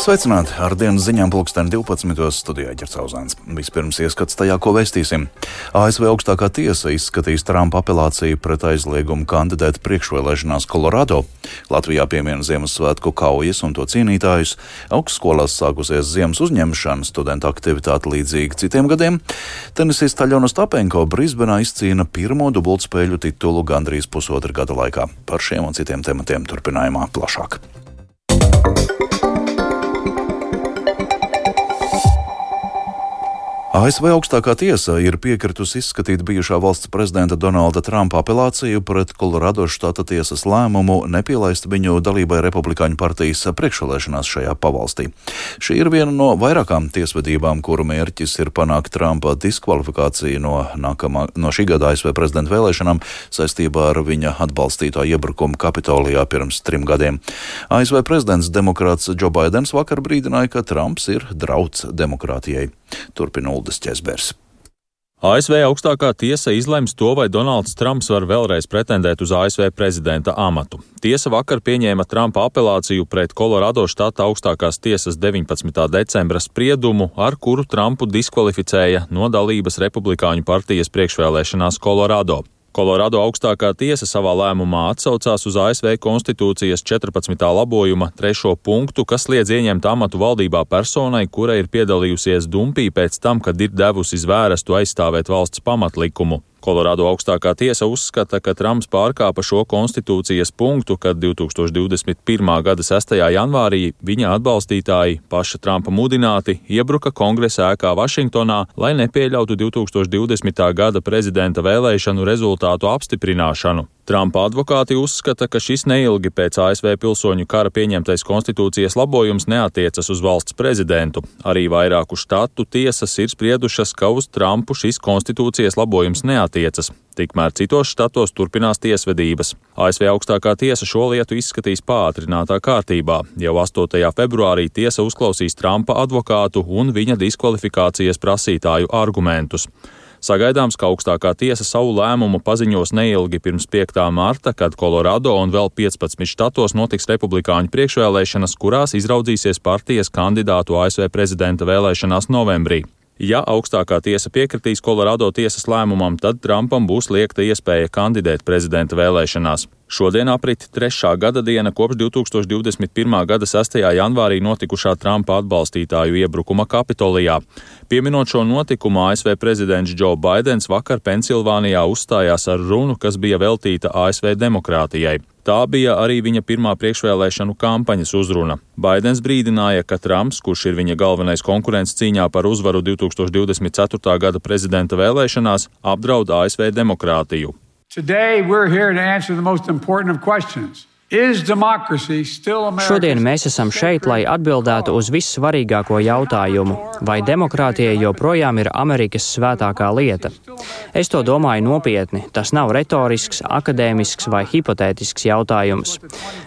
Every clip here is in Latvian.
Sveicināti! Ar dienas ziņām pulksten 12. studijā ģercauzāns. Vispirms ieskats tajā, ko vēstīsim. ASV augstākā tiesa izskatīs Trumpa apelāciju pret aizliegumu kandidēt priekšvēlēšanās Kolorado. Latvijā piemina Ziemassvētku kaujas un to cīnītājus. Augstskolās sākusies ziemas uzņemšana, studenta aktivitāte līdzīga citiem gadiem. Tenisista Ļona Stapenko Brisbenā izcīna pirmo dubultspēļu titulu gandrīz pusotra gada laikā. Par šiem un citiem tematiem turpinājumā plašāk. ASV augstākā tiesa ir piekritusi izskatīt bijušā valsts prezidenta Donalda Trumpa apelāciju pret Kolorado štata tiesas lēmumu nepielaist viņu dalībai Republikāņu partijas priekšvēlēšanās šajā pavalstī. Šī ir viena no vairākām tiesvedībām, kuru mērķis ir panākt Trumpa diskvalifikāciju no, nākamā, no šī gada ASV prezidenta vēlēšanām saistībā ar viņa atbalstīto iebrukumu Kapitolijā pirms trim gadiem. ASV prezidents demokrāts Džo Baidens vakar brīdināja, ka Trumps ir drauds demokrātijai. Turpina Uldis Česbers. ASV augstākā tiesa izlems to, vai Donalds Trumps var vēlreiz pretendēt uz ASV prezidenta amatu. Tiesa vakar pieņēma Trumpa apelāciju pret Kolorado štata augstākās tiesas 19. decembra spriedumu, ar kuru Trumpu diskvalificēja no dalības Republikāņu partijas priekšvēlēšanās Kolorado. Kolorado augstākā tiesa savā lēmumā atsaucās uz ASV konstitūcijas 14. labojuma trešo punktu, kas liedz ieņemt amatu valdībā personai, kura ir piedalījusies dumpī pēc tam, kad ir devusi zvērestu aizstāvēt valsts pamatlikumu. Kolorādo augstākā tiesa uzskata, ka Trumps pārkāpa šo konstitūcijas punktu, kad 2021. gada 6. janvārī viņa atbalstītāji, paša Trumpa mudināti, iebruka kongresa ēkā Vašingtonā, lai nepieļautu 2020. gada prezidenta vēlēšanu rezultātu apstiprināšanu. Trumpa advokāti uzskata, ka šis neilgi pēc ASV pilsoņu kara pieņemtais konstitūcijas labojums neatiecas uz valsts prezidentu. Arī vairāku štatu tiesas ir spriedušas, ka uz Trumpu šis konstitūcijas labojums neatiecas. Tikmēr citos štatos turpinās tiesvedības. ASV augstākā tiesa šo lietu izskatīs pātrinātā kārtībā. Jau 8. februārī tiesa uzklausīs Trumpa advokātu un viņa diskvalifikācijas prasītāju argumentus. Sagaidāms, ka augstākā tiesa savu lēmumu paziņos neilgi pirms 5. marta, kad Kolorado un vēl 15 štatos notiks republikāņu priekšvēlēšanas, kurās izraudzīsies partijas kandidātu ASV prezidenta vēlēšanās novembrī. Ja augstākā tiesa piekritīs Kolorado tiesas lēmumam, tad Trumpam būs liekta iespēja kandidēt prezidenta vēlēšanās. Šodien aprit trešā gada diena kopš 2021. gada 6. janvārī notikušā Trumpa atbalstītāju iebrukuma Kapitolijā. Pieminot šo notikumu, ASV prezidents Joe Bidenis vakar Pensilvānijā uzstājās ar runu, kas bija veltīta ASV demokrātijai. Tā bija arī viņa pirmā priekšvēlēšanu kampaņas uzruna. Baidens brīdināja, ka Trumps, kurš ir viņa galvenais konkurents cīņā par uzvaru 2024. gada prezidenta vēlēšanās, apdraud ASV demokrātiju. Today we're here to answer the most important of questions. Šodien mēs esam šeit, lai atbildētu uz vissvarīgāko jautājumu, vai demokrātija joprojām ir Amerikas svētākā lieta. Es to domāju nopietni. Tas nav retorisks, akadēmisks vai hipotētisks jautājums.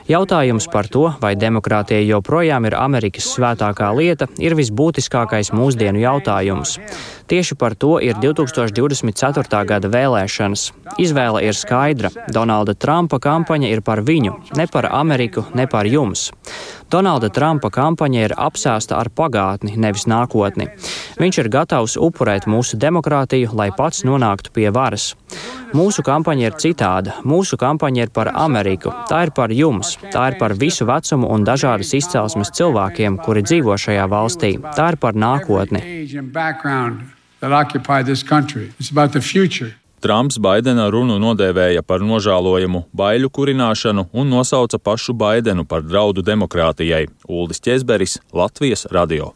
Jautājums par to, vai demokrātija joprojām ir Amerikas svētākā lieta, ir visbūtiskākais mūsdienu jautājums. Tieši par to ir 2024. gada vēlēšanas. Izvēle ir skaidra. Donalda Trumpa kampaņa ir par viņu, ne par Ameriku, ne par jums. Donalda Trumpa kampaņa ir apsēsta ar pagātni, nevis nākotni. Viņš ir gatavs upurēt mūsu demokrātiju, lai pats nonāktu pie varas. Mūsu kampaņa ir citāda. Mūsu kampaņa ir par Ameriku. Tā ir par jums. Tā ir par visu vecumu un dažādas izcelsmes cilvēkiem, kuri dzīvo šajā valstī. Tā ir par nākotni. Trumps Baidena runu nodēvēja par nožēlojamu baiļu kurināšanu un nosauca pašu Baidenu par draudu demokrātijai. Uldis Česberis, Latvijas radio.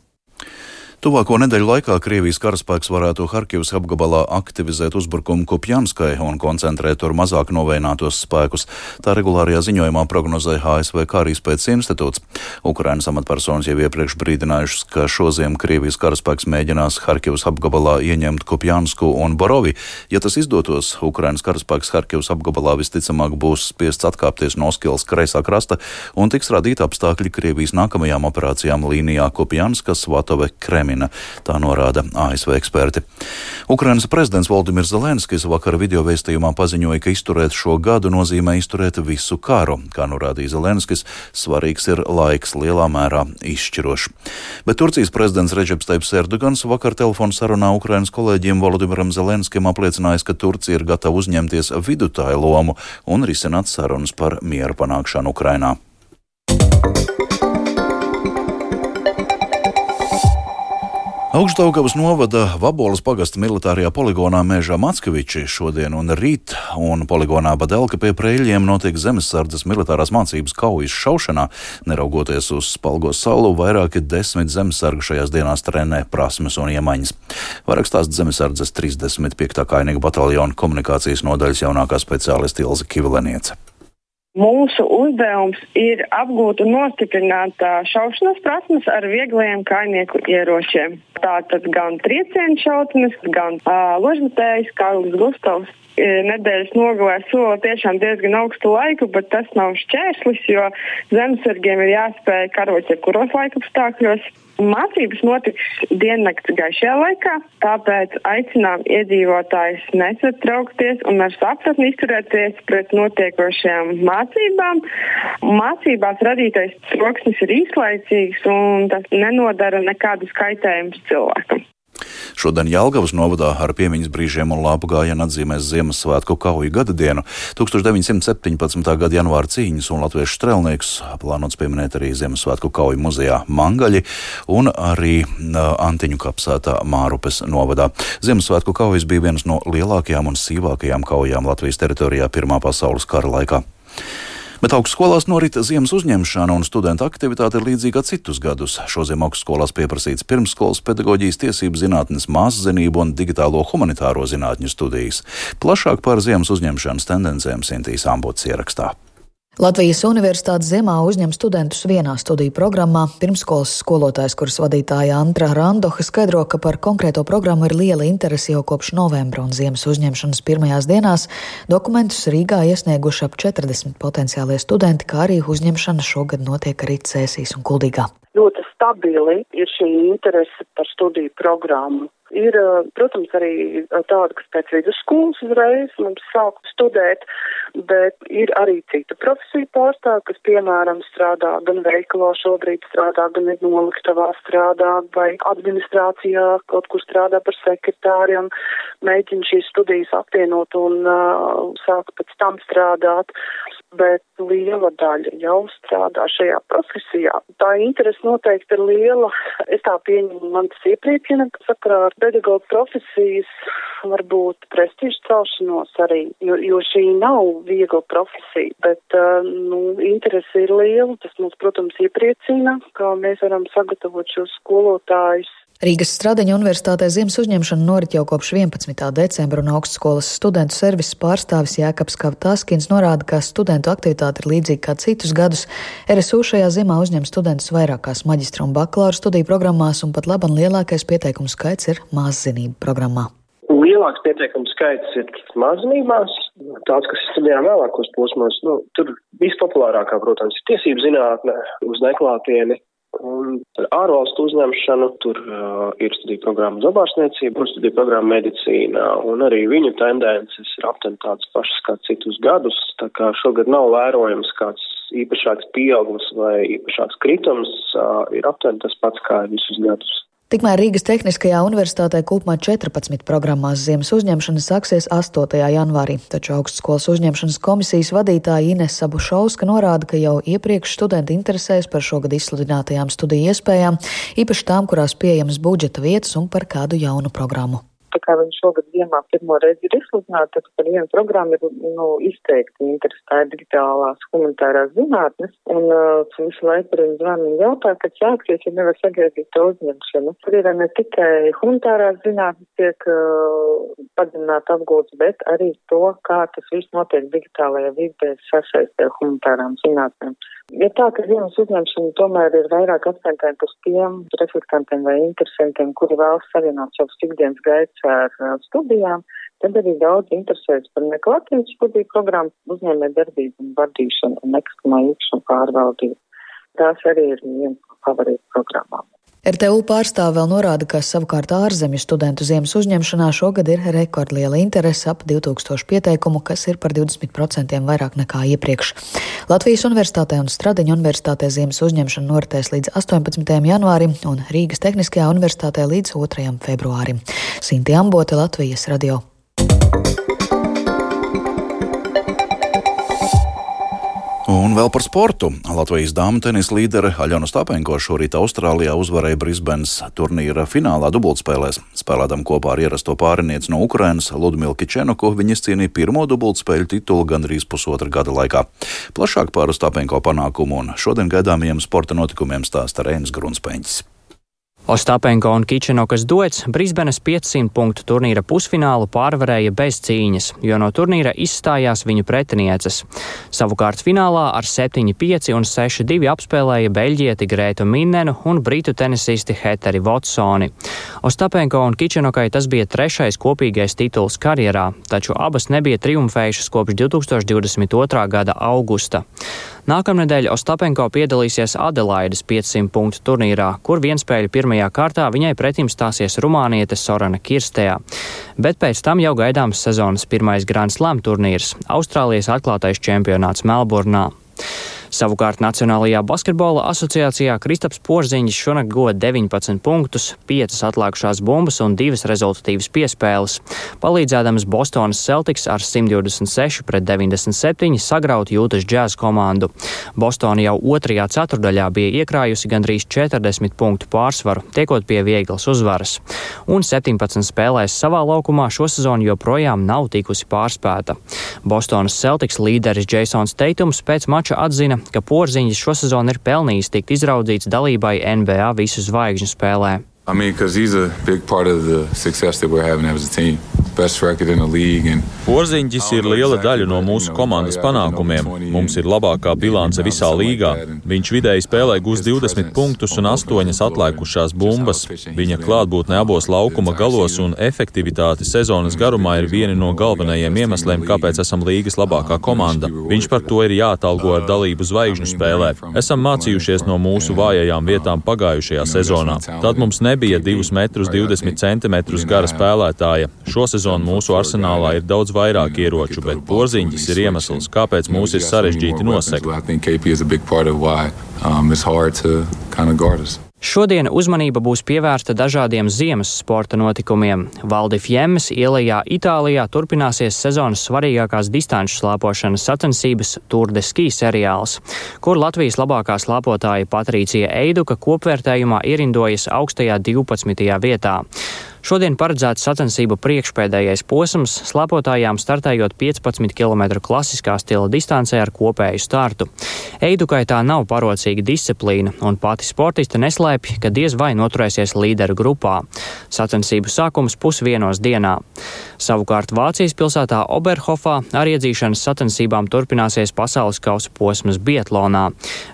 Tuvāko nedēļu laikā Krievijas karaspēks varētu Harkivas apgabalā aktivizēt uzbrukumu Kupjanskai un koncentrēt tur mazāk novēinātos spēkus. Tā regulārajā ziņojumā prognozēja ASV Kārīspējas institūts. Ukrainas amatpersonas jau iepriekš brīdinājušas, ka šoziem Krievijas karaspēks mēģinās Harkivas apgabalā ieņemt Kupjansku un Borovi. Ja tas izdotos, Ukrainas karaspēks Harkivas apgabalā visticamāk būs spiests atkāpties no Oskils kreisā krasta un tiks radīti apstākļi Krievijas nākamajām operācijām līnijā Kupjanskas, Vatove, Kremļa. Piemina, tā norāda ASV eksperti. Ukrainas prezidents Valdimirs Zelenskis vakar video vēstījumā paziņoja, ka izturēt šo gadu nozīmē izturēt visu karu. Kā norādīja Zelenskis, svarīgs ir laiks lielā mērā izšķirošs. Bet Turcijas prezidents Reģeps Teips Erdogans vakar telefonu sarunā Ukrainas kolēģiem Volodimiram Zelenskim apliecinājis, ka Turcija ir gatava uzņemties vidutāju lomu un risināt sarunas par miera panākšanu Ukrainā. Augstdaugavas novada Vabolas pagasta militārajā poligonā Mēžā Mackeviči šodien un rīt, un poligonā Badelka pie preļiem notiek zemesardzes militārās mācības kaujas šaušanā. Neraugoties uz spalgo saulu, vairāki desmit zemesargu šajās dienās trenē prasmes un iemaņas. Vairāk stāst zemesardzes 35. kainiga bataljona komunikācijas nodaļas jaunākā speciāliste Ilza Kivileniece. Mūsu uzdevums ir apgūt un nostiprināt šaušanas prasmes ar viegliem kainieku ieročiem. Tātad gan triecienu šautnes, gan uh, ložmetējs Kārlis Gustavs. Nedēļas nogalē sola tiešām diezgan augstu laiku, bet tas nav šķērslis, jo zemesargiem ir jāspēj karot jebkuros laika apstākļos. Mācības notiks diennakts gaišajā laikā, tāpēc aicinām iedzīvotājus nesatraukties un ar sapratni izturēties pret notiekošajām mācībām. Mācībās radītais troksnis ir īslaicīgs un tas nenodara nekādus kaitējumus cilvēkam. Šodien Jālgavas novadā ar piemiņas brīžiem un lāpu gājienu atzīmēs Ziemassvētku kauju gada dienu. 1917. gada janvāra cīņas un latviešu strēlnieks plānots pieminēt arī Ziemassvētku kauju muzejā Mangaļi un arī Antiņu kapsētā Mārupes novadā. Ziemassvētku kaujas bija vienas no lielākajām un sīvākajām kaujām Latvijas teritorijā Pirmā pasaules kara laikā. Bet augstskolās norita ziemas uzņemšana un studentu aktivitāte ir līdzīga citus gadus. Šoziem augstskolās pieprasīts pirmskolas pedagoģijas tiesību zinātnes, mākslinību un digitālo humanitāro zinātņu studijas. Plašāk par ziemas uzņemšanas tendencēm Sintīs Ambots ierakstā. Latvijas Universitātes ziemā uzņem studentus vienā studiju programmā. Pirmskolas skolotājs, kuras vadītāja Antra Randoha skaidro, ka par konkrēto programmu ir liela interese jau kopš novembra un ziemas uzņemšanas pirmajās dienās. Dokumentus Rīgā iesnieguši ap 40 potenciālie studenti, kā arī uzņemšana šogad notiek arī Cēsīs un Kuldīgā. Ļoti stabili ir šī interese par studiju programmu. Ir, protams, arī tāda, kas pēc vidusskolas uzreiz mums sāk studēt, bet ir arī cita profesija pārstāv, kas, piemēram, strādā gan veikalā šobrīd strādā, gan ir noliktavā strādā, vai administrācijā kaut kur strādā par sekretāriem, mēģina šīs studijas apvienot un uh, sāk pēc tam strādāt bet liela daļa jau strādā šajā profesijā. Tā interese noteikti ir liela. Es tā pieņemu, man tas iepriecina, ka sakarā ar pedagoģu profesijas varbūt prestižu celšanos arī, jo, jo šī nav viegla profesija, bet, nu, interese ir liela. Tas mums, protams, iepriecina, ka mēs varam sagatavot šos skolotājus Rīgas Stradiņa universitātē ziemas uzņemšana norit jau kopš 11. decembra, un augstskolas studentu servises pārstāvis Jēkabs Kavtaskins norāda, ka studentu aktivitāte ir līdzīga kā citus gadus. RSU šajā ziemā uzņem studentus vairākās maģistra un bakalaura studiju programmās, un pat laban lielākais pieteikumu skaits ir māszinību programmā. Lielāks pieteikumu skaits ir māksliniekās, tāds, kas ir studējām vēlākos posmos. Nu, tur vispopulārākā, protams, ir tiesību zinātne uz neklātieni, Un ar ārvalstu uzņemšanu tur uh, ir studiju programma zabārsniecība un studiju programma medicīnā, un arī viņu tendences ir aptuveni tādas pašas kā citus gadus, tā kā šogad nav vērojams kāds īpašāks pieaugums vai īpašāks kritums, uh, ir aptuveni tas pats kā visus gadus. Tikmēr Rīgas Tehniskajā universitātē kopumā 14 programmās ziemas uzņemšana sāksies 8. janvārī, taču augstskolas uzņemšanas komisijas vadītāja Inesa Bušauska norāda, ka jau iepriekš studenti interesēs par šogad izsludinātajām studiju iespējām, īpaši tām, kurās pieejamas budžeta vietas un par kādu jaunu programmu tā kā viņi šogad ziemā pirmo reizi ir izsludināti, tad par vienu programmu ir nu, izteikti interesi. Tā ir digitālās humanitārās zinātnes. Un uh, visu laiku par viņu zvanu jautā, kad sāksies, ja nevar sagaidīt to uzņemšanu. Tur ir ne tikai humanitārās zinātnes tiek uh, padziļināt apgūts, bet arī to, kā tas viss notiek digitālajā vidē sasaistē humanitārām zinātnēm. Ja tā, ka ziemas uzņemšana tomēr ir vairāk akcentēta uz tiem reflektantiem vai interesantiem, kuri vēlas savienot savus ikdienas gaitas ar studijām, tad arī daudz interesēs par neklātienes studiju programmu, uzņēmē darbību un vadīšanu un nekustamā īpašuma pārvaldību. Tās arī ir viens no favorītu programmām. RTU pārstāve vēl norāda, ka savukārt ārzemju studentu ziemas uzņemšanā šogad ir rekordliela interese ap 2000 pieteikumu, kas ir par 20% vairāk nekā iepriekš. Latvijas Universitātē un Stradiņa Universitātē ziemas uzņemšana noritēs līdz 18. janvārim un Rīgas Tehniskajā universitātē līdz 2. februārim. Sinti Ambote, Latvijas radio. Un vēl par sportu. Latvijas dāmas tenisa līdere Aļona Stapenko šorīt Austrālijā uzvarēja Brisbanes turnīra finālā dubultspēlēs. Spēlētam kopā ar ierasto pārinieci no Ukrainas Ludmilu Kičenoku viņa izcīnīja pirmo dubultspēļu titulu gandrīz pusotra gada laikā. Plašāk par Stapenko panākumu un šodien gaidāmajiem sporta notikumiem stāsta Reinas Grunspēņķis. Ostapenko un Kičenokas duets Brisbenes 500 punktu turnīra pusfinālu pārvarēja bez cīņas, jo no turnīra izstājās viņu pretinieces. Savukārt finālā ar 7-5 un 6-2 apspēlēja beļģieti Grētu Minnenu un britu tenisisti Heteri Votsoni. Ostapenko un Kičenokai tas bija trešais kopīgais tituls karjerā, taču abas nebija triumfējušas kopš 2022. gada augusta. Nākamnedēļ Ostapenko piedalīsies Adelaides 500 punktu turnīrā, kur vienspēļu pirmajā kārtā viņai pretim stāsies rumāniete Sorana Kirstejā. Bet pēc tam jau gaidāms sezonas pirmais Grand Slam turnīrs - Austrālijas atklātais čempionāts Melburnā. Savukārt Nacionālajā basketbola asociācijā Kristaps Porziņš šonakt goda 19 punktus, 5 atlikušās bumbas un 2 rezultatīvas piespēles, palīdzēdams Bostonas Celtics ar 126 pret 97 sagraut jūtas džēz komandu. Bostona jau otrajā ceturdaļā bija iekrājusi gandrīz 40 punktu pārsvaru, tiekot pie vieglas uzvaras. Un 17 spēlēs savā laukumā šo sezonu joprojām nav tikusi pārspēta. Bostonas Celtics līderis Jasons Teitums pēc mača atzina, atzina, ka Porziņš šosezon ir pelnījis tikt izraudzīts dalībai NBA visu zvaigžņu spēlē. I mean, Porziņģis ir liela daļa no mūsu komandas panākumiem. Mums ir labākā bilance visā līgā. Viņš vidēji spēlē gūs 20 punktus un 8 atlikušās bumbas. Viņa klātbūtne abos laukuma galos un efektivitāte sezonas garumā ir vieni no galvenajiem iemesliem, kāpēc esam līgas labākā komanda. Viņš par to ir jāatalgo ar dalību zvaigžņu spēlē. Esam mācījušies no mūsu vājajām vietām pagājušajā sezonā. Tad mums nebija 2 metrus 20 centimetrus gara spēlētāja. Šo sezonu mūsu arsenālā ir daudz vairāk ieroču, bet porziņģis ir iemesls, kāpēc mūs ir sarežģīti nosegt. Šodien uzmanība būs pievērsta dažādiem ziemas sporta notikumiem. Valdifjemmes ielajā Itālijā turpināsies sezonas svarīgākās distanču slāpošanas sacensības Tour de Ski seriāls, kur Latvijas labākā slāpotāja Patricija Eiduka kopvērtējumā ierindojas augstajā 12. vietā. Šodien paredzēts sacensību priekšpēdējais posms, slēpotājām startējot 15 km klasiskā stila distancē ar kopēju startu. Eidukai tā nav parocīga disciplīna, un pati sportiste neslēpj, ka diez vai noturēsies līderu grupā. Sacensību sākums pusvienos dienā. Savukārt Vācijas pilsētā Oberhofā ar iedzīšanas sacensībām turpināsies pasaules kausa posms Bietlonā.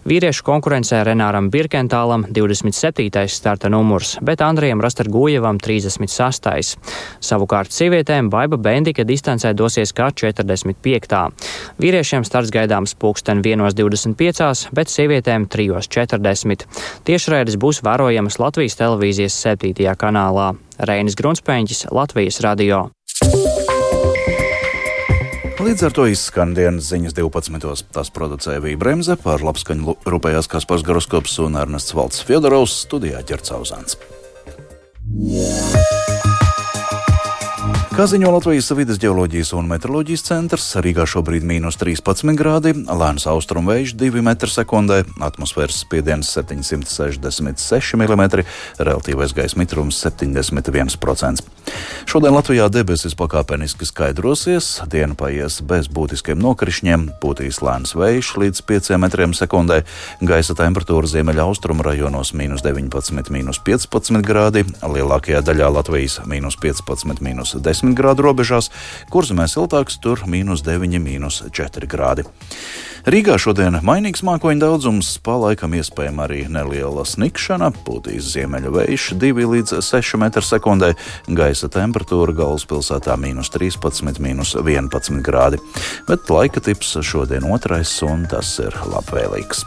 Vīriešu konkurencē Renāram Birkentālam 27. starta numurs, bet Andrijam Rastargujevam 30. 46. Savukārt sievietēm Baiba Bendika distancē dosies kā 45. Vīriešiem starts gaidāms pulksten 1.25, bet sievietēm 3.40. Tiešraides būs vērojamas Latvijas televīzijas 7. kanālā. Reinis Grunspēņķis, Latvijas radio. Līdz ar to izskan dienas ziņas 12. Tas producēja Vija Bremse, par labskaņu rūpējās Kaspars Garoskops un Ernests Valds Fjodorovs studijā ķercauzāns. Música Kā ziņo Latvijas vidas geoloģijas un meteoroloģijas centrs, Rīgā šobrīd ir mīnus 13 grādi, lēns austrumu vējš 2 m2, atmosfēras spiediens 766 mm, relatīvais gaisa mitrums 71%. Šodien Latvijā debesis pakāpeniski skaidrosies, diena paies bez būtiskiem nokrišņiem, būtīs lēns vējš līdz 5 m2, gaisa temperatūra ziemeļa austrumu rajonos - 19, - 15 grādi, lielākajā daļā Latvijas - 15, - 10 10 grādu robežās, kur zemē siltāks tur - mīnus 9, mīnus 4 grādi. Rīgā šodien mainīgs mākoņu daudzums, pa laikam iespējama arī neliela snikšana, pūtīs ziemeļu vējš 2 līdz 6 m2, gaisa temperatūra galvaspilsētā - mīnus 13, mīnus 11 grādi, bet laika tips šodien otrais, un tas ir labvēlīgs.